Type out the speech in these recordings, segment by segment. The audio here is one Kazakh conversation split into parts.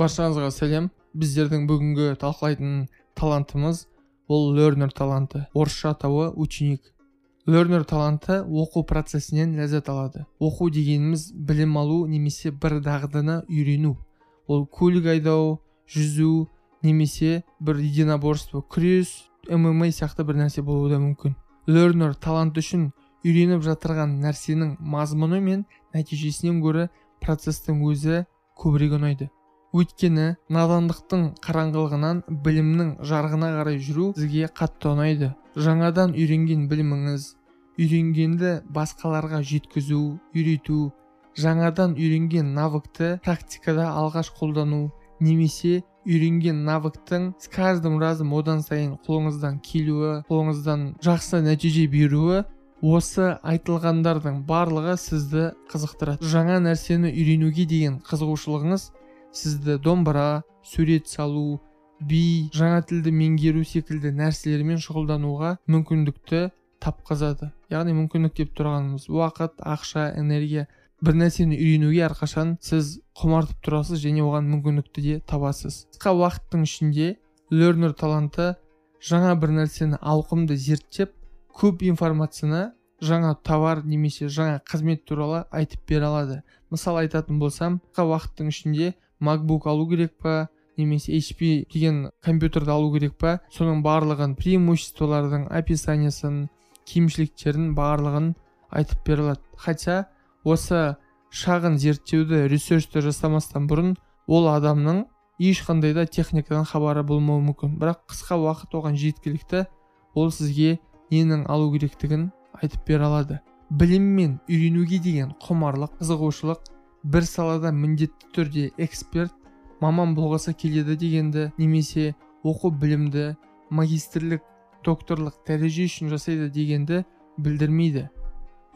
баршаңызға сәлем. Біздердің бүгінгі талқылайтын талантымыз ол learner таланты. Орысша атауы ученик. Learner таланты оқу процесінен ләззат алады. Оқу дегеніміз білім алу немесе бір дағдыны үйрену. Ол көлік айдау жүзу немесе бір единоборство күрес мма сияқты бір нәрсе болуы да мүмкін. Learner талант үшін үйреніп жатырған нәрсенің мазмұны мен нәтижесінен гөрі процестің өзі көбірек ұнайды. Өйткені надандықтың қараңғылығынан білімнің жарығына қарай жүру сізге қатты ұнайды. Жаңадан үйренген біліміңіз үйренгенді басқаларға жеткізу үйрету жаңадан үйренген навыкты практикада алғаш қолдану немесе үйренген навыктың с каждым разом одан сайын қолыңыздан келуі қолыңыздан жақсы нәтиже беруі осы айтылғандардың барлығы сізді қызықтырады. Жаңа нәрсені үйренуге деген қызығушылығыңыз сізді домбыра сурет салу би жаңа тілді меңгеру секілді нәрселермен шұғылдануға мүмкіндікті тапқызады. Яғни мүмкіндік деп тұрғанымыз уақыт ақша энергия бір нәрсені үйренуге әрқашан сіз құмартып тұрасыз және оған мүмкіндікті де табасыз. Қысқа уақыттың ішінде learner таланты жаңа бір нәрсені ауқымды зерттеп көп информацияны жаңа товар немесе жаңа қызмет туралы айтып бере алады. Мысал айтатын болсам қысқа уақыттың ішінде макбук алу керек па немесе hp деген компьютерді алу керек па? Соның барлығын преимуществолардың описаниясын кемшіліктерін барлығын айтып бере алады. Хотя осы шағын зерттеуді ресерчті жасамастан бұрын ол адамның ешқандай да техникадан хабары болмауы мүмкін. Бірақ қысқа уақыт оған жеткілікті ол сізге ненің алу керектігін айтып бере алады. Білім мен үйренуге деген құмарлық қызығушылық бір салада міндетті түрде эксперт маман болғысы келеді дегенді немесе оқу білімді магистрлік докторлық дәреже үшін жасайды дегенді білдірмейді.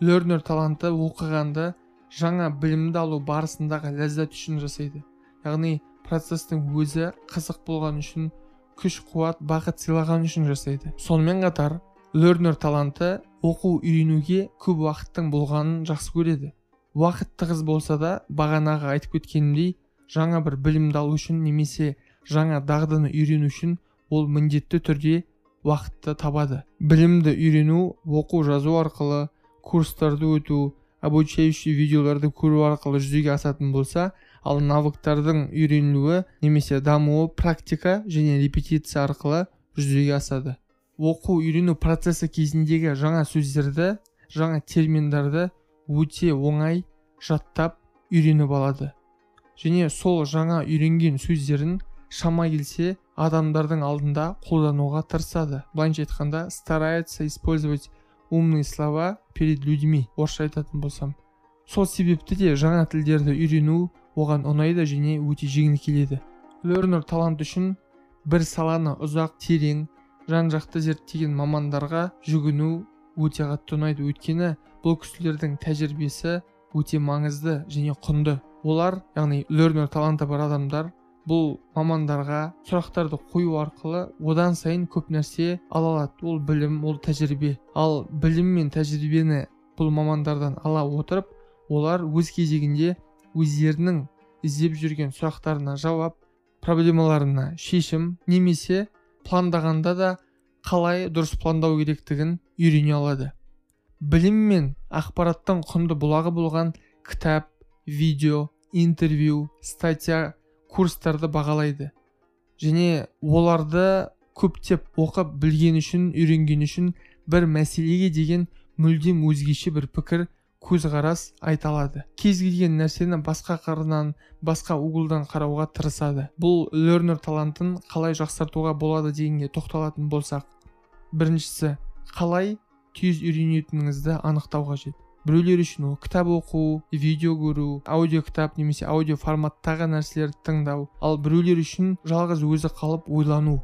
Learner таланты оқығанды жаңа білімді алу барысындағы ләззат үшін жасайды. Яғни процестің өзі қызық болған үшін күш қуат бақыт сыйлаған үшін жасайды. Сонымен қатар learner таланты оқу үйренуге көп уақыттың болғанын жақсы көреді. Уақыт тығыз болса да бағанағы айтып кеткенімдей жаңа бір білімді алу үшін немесе жаңа дағдыны үйрену үшін ол міндетті түрде уақытты табады. Білімді үйрену оқу жазу арқылы курстарды өту обучающий видеоларды көру арқылы жүзеге асатын болса ал навыктардың үйренілуі немесе дамуы практика және репетиция арқылы жүзеге асады. Оқу үйрену процесі кезіндегі жаңа сөздерді жаңа терминдарды өте оңай жаттап үйреніп алады. Және сол жаңа үйренген сөздерін шама келсе адамдардың алдында қолдануға тырысады. Былайынша айтқанда старается использовать умные слова перед людьми орысша айтатын болсам. Сол себепті де жаңа тілдерді үйрену оған ұнайды және өте жеңіл келеді. Learner талант үшін бір саланы ұзақ терең жан жақты зерттеген мамандарға жүгіну өте қатты ұнайды. Өйткені бұл кісілердің тәжірибесі өте маңызды және құнды. Олар яғни learner таланты бар адамдар бұл мамандарға сұрақтарды қою арқылы одан сайын көп нәрсе ала алады. Ол білім ол тәжірибе. Ал білім мен тәжірибені бұл мамандардан ала отырып олар өз кезегінде өздерінің іздеп жүрген сұрақтарына жауап проблемаларына шешім немесе пландағанда да қалай дұрыс пландау керектігін үйрене алады. Білім мен ақпараттың құнды бұлағы болған кітап видео интервью статья курстарды бағалайды. Және оларды көптеп оқып білген үшін үйренген үшін бір мәселеге деген мүлдем өзгеше бір пікір көзқарас айта алады. Кез келген нәрсені басқа қырынан басқа углдан қарауға тырысады. Бұл learner талантын қалай жақсартуға болады дегенге тоқталатын болсақ. Біріншісі қалай тез үйренетініңізді анықтау қажет. Біреулер үшін ол кітап оқу видео көру аудио кітап немесе аудио форматтағы нәрселерді тыңдау ал біреулер үшін жалғыз өзі қалып ойлану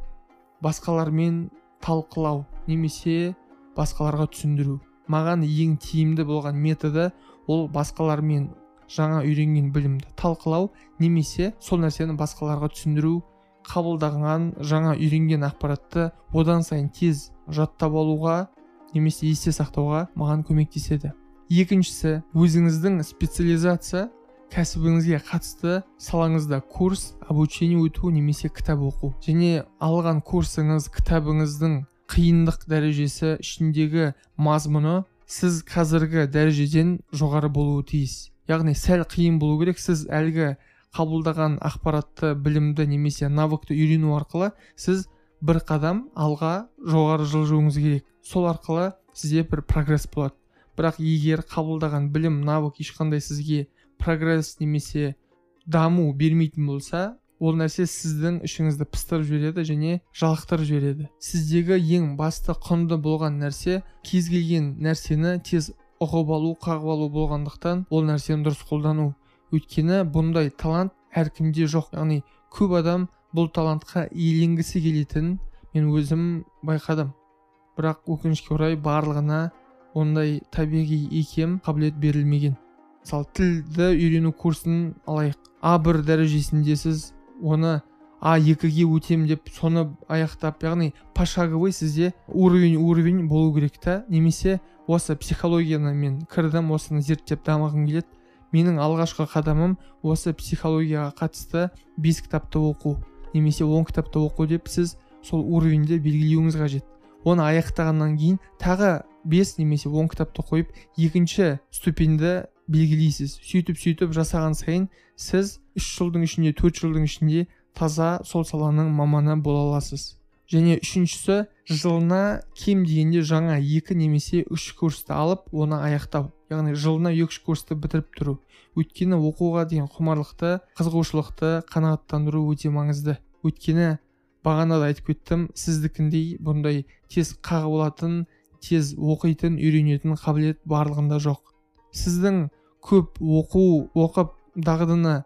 басқалармен талқылау немесе басқаларға түсіндіру. Маған ең тиімді болған методы ол басқалармен жаңа үйренген білімді талқылау немесе сол нәрсені басқаларға түсіндіру қабылдаған жаңа үйренген ақпаратты одан сайын тез жаттап алуға немесе есте сақтауға маған көмектеседі. Екіншісі өзіңіздің специализация кәсібіңізге қатысты салаңызда курс обучение өту немесе кітап оқу. Және алған курсыңыз кітабыңыздың қиындық дәрежесі ішіндегі мазмұны сіз қазіргі дәрежеден жоғары болуы тиіс. Яғни сәл қиын болу керек сіз әлгі қабылдаған ақпаратты білімді немесе навыкты үйрену арқылы сіз бір қадам алға жоғары жылжуыңыз керек. Сол арқылы сізде бір прогресс болады. Бірақ егер қабылдаған білім навык ешқандай сізге прогресс немесе даму бермейтін болса ол нәрсе сіздің ішіңізді пыстырып жібереді және жалықтырып жібереді. Сіздегі ең басты құнды болған нәрсе кез келген нәрсені тез ұғып алу қағып алу болғандықтан ол нәрсені дұрыс қолдану. Өйткені бұндай талант әркімде жоқ. Яғни көп адам бұл талантқа иеленгісі келетінін мен өзім байқадым. Бірақ өкінішке орай барлығына ондай табиғи икем қабілет берілмеген. Мысалы тілді үйрену курсын алайық. А бір дәрежесінде сіз оны а екіге өтем деп соны аяқтап яғни пошаговый сізде уровень уровень болу керек та. Немесе осы психологияны мен кірдім осыны зерттеп дамығым келеді. Менің алғашқы қадамым осы психологияға қатысты бес кітапты оқу. Немесе он кітапты оқу деп сіз сол уровеньді белгілеуіңіз қажет. Оны аяқтағаннан кейін тағы бес немесе он кітапты қойып екінші ступеньді белгілейсіз. Сөйтіп сөйтіп жасаған сайын сіз үш жылдың ішінде төрт жылдың ішінде таза сол саланың маманы бола аласыз. Және үшіншісі жылына кем дегенде жаңа екі немесе үш курсты алып оны аяқтау. Яғни жылына екі үш курсты бітіріп тұру. Өйткені оқуға деген құмарлықты қызығушылықты қанағаттандыру өте маңызды. Өйткені бағана да айтып кеттім сіздікіндей бұндай тез қағып алатын тез оқитын үйренетін қабілет барлығында жоқ. Сіздің көп оқу оқып дағдыны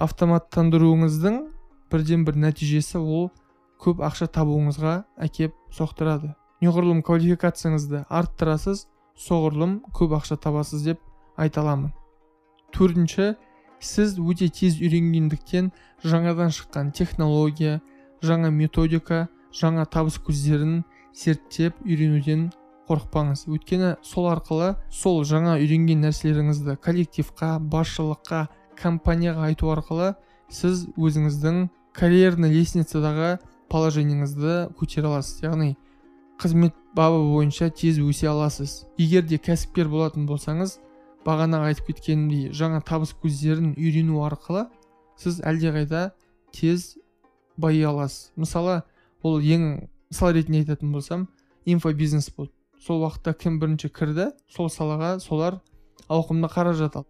автоматтандыруыңыздың бірден бір нәтижесі ол көп ақша табуыңызға әкеп соқтырады. Неғұрлым квалификацияңызды арттырасыз соғұрлым көп ақша табасыз деп айта аламын. Төртінші сіз өте тез үйренгендіктен жаңадан шыққан технология жаңа методика жаңа табыс көздерін зерттеп үйренуден қорықпаңыз. Өйткені сол арқылы сол жаңа үйренген нәрселеріңізді коллективқа басшылыққа компанияға айту арқылы сіз өзіңіздің карьерный лестницадағы положениеңізді көтере аласыз. Яғни қызмет бабы бойынша тез өсе аласыз. Егер де кәсіпкер болатын болсаңыз бағана айтып кеткенімдей жаңа табыс көздерін үйрену арқылы сіз әлдеқайда тез байи аласыз. Мысалы ол ең мысал ретінде айтатын болсам инфобизнес болды. Сол уақытта кім бірінші кірді сол салаға солар ауқымды қаражат алды.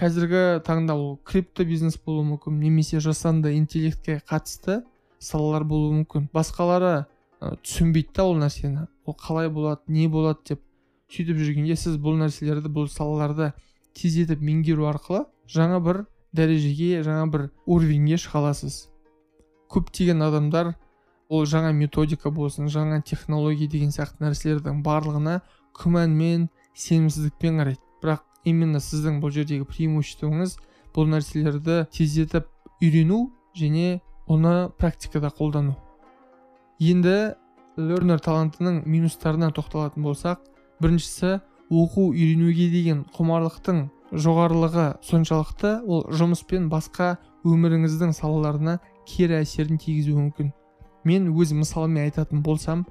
Қазіргі таңда ол крипто бизнес болуы мүмкін немесе жасанды интеллектке қатысты салалар болуы мүмкін. Басқалары түсінбейді да ол нәрсені. Ол қалай болады не болады деп. Сөйтіп жүргенде сіз бұл нәрселерді бұл салаларды тездетіп меңгеру арқылы жаңа бір дәрежеге жаңа бір уровеньге шыға аласыз. Көптеген адамдар ол жаңа методика болсын жаңа технология деген сияқты нәрселердің барлығына күмәнмен сенімсіздікпен қарайды. Бірақ именно сіздің бұл жердегі преимуществоңыз бұл нәрселерді тездетіп үйрену және оны практикада қолдану. Енді лернер талантының минустарына тоқталатын болсақ біріншісі оқу үйренуге деген құмарлықтың жоғарылығы соншалықты ол жұмыс пен басқа өміріңіздің салаларына кері әсерін тигізуі мүмкін. Мен өз мысалыммен айтатын болсам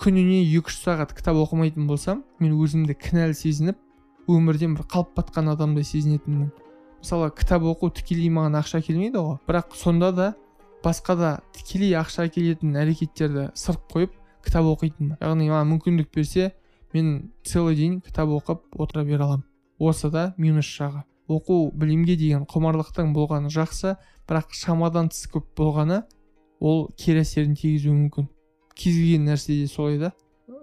күніне екі үш сағат кітап оқымайтын болсам мен өзімді кінәлі сезініп өмірден бір қалып батқан адамдай сезінетінмін. Мысалы кітап оқу тікелей маған ақша келмейді ғой. Бірақ сонда да басқа да тікелей ақша әкелетін әрекеттерді сырт қойып кітап оқитынмын. Яғни маған мүмкіндік берсе мен целый день кітап оқып отыра бере аламын осы да минус жағы. Оқу білімге деген құмарлықтың болғаны жақсы бірақ шамадан тыс көп болғаны ол кері әсерін тигізуі мүмкін. Кез келген нәрседе солай да.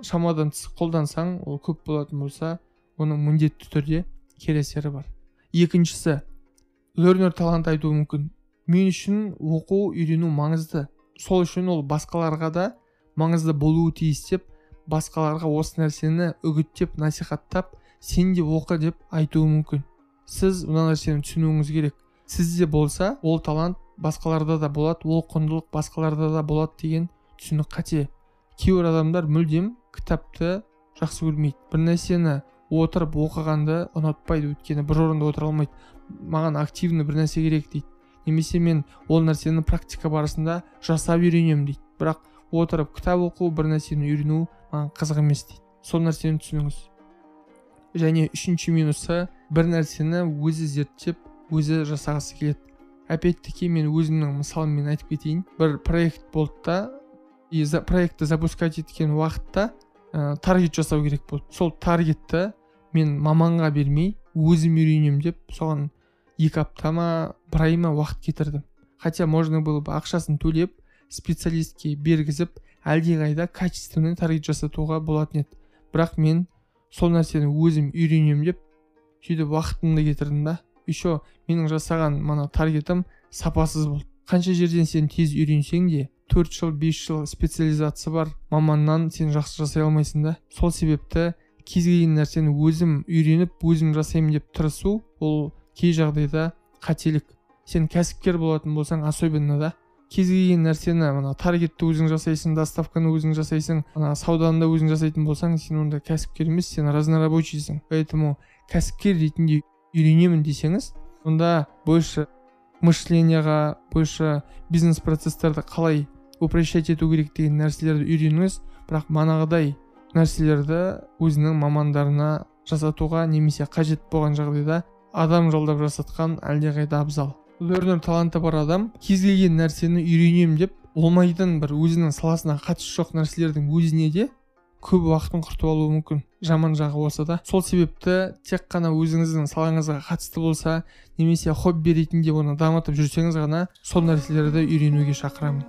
Шамадан тыс қолдансаң ол көп болатын болса оның міндетті түрде кері әсері бар. Екіншісі лернер талант айтуы мүмкін. Мен үшін оқу үйрену маңызды. Сол үшін ол басқаларға да маңызды болуы тиіс деп басқаларға осы нәрсені үгіттеп насихаттап сен де оқы деп айтуы мүмкін. Сіз мына нәрсені түсінуіңіз керек. Сізде болса ол талант басқаларда да болады ол құндылық басқаларда да болады деген түсінік қате. Кейбір адамдар мүлдем кітапты жақсы көрмейді. Бір нәрсені отырып оқығанды ұнатпайды өйткені бір орында отыра алмайды. Маған активный бір нәрсе керек дейді. Немесе мен ол нәрсені практика барысында жасап үйренемін дейді. Бірақ отырып кітап оқу бір нәрсені үйрену маған қызық емес дейді. Сол нәрсені түсініңіз. Және үшінші минусы бір нәрсені өзі зерттеп өзі жасағысы келеді. Опять таки мен өзімнің мысалыммен айтып кетейін. Бір проект болды да и за, проектті запускать еткен уақытта ә, таргет жасау керек болды. Сол таргетті мен маманға бермей өзім үйренемін деп соған екі апта ма бір ай ма уақыт кетірдім. Хотя можно было бы ақшасын төлеп специалистке бергізіп әлдеқайда качественный таргет жасатуға болатын еді. Бірақ мен сол нәрсені өзім үйренемін деп сөйтіп уақытымды кетірдім да. Еще менің жасаған мана таргетім сапасыз болды. Қанша жерден сен тез үйренсең де төрт жыл бес жыл специализация бар маманнан сен жақсы жасай алмайсың да. Сол себепті кез келген нәрсені өзім үйреніп өзім жасаймын деп тырысу ол кей жағдайда қателік. Сен кәсіпкер болатын болсаң особенно да кез келген нәрсені мына таргетті өзің жасайсың доставканы өзің жасайсың ана сауданы да өзің жасайтын болсаң сен онда кәсіпкер емес сен разнорабочийсің поэтому кәсіпкер ретінде үйренемін десеңіз онда больше мышленияға больше бизнес процесстарды қалай упрощать ету керек деген нәрселерді үйреніңіз. Бірақ манағыдай нәрселерді өзінің мамандарына жасатуға немесе қажет болған жағдайда адам жалдап жасатқан әлдеқайда абзал. Лернер таланты бар адам кез келген нәрсені үйренемін деп болмайтын бір өзінің саласына қатысы жоқ нәрселердің өзіне де көп уақытын құртып алуы мүмкін. Жаман жағы болса да. Сол себепті тек қана өзіңіздің салаңызға қатысты болса немесе хобби ретінде оны дамытып жүрсеңіз ғана сол нәрселерді үйренуге шақырамын.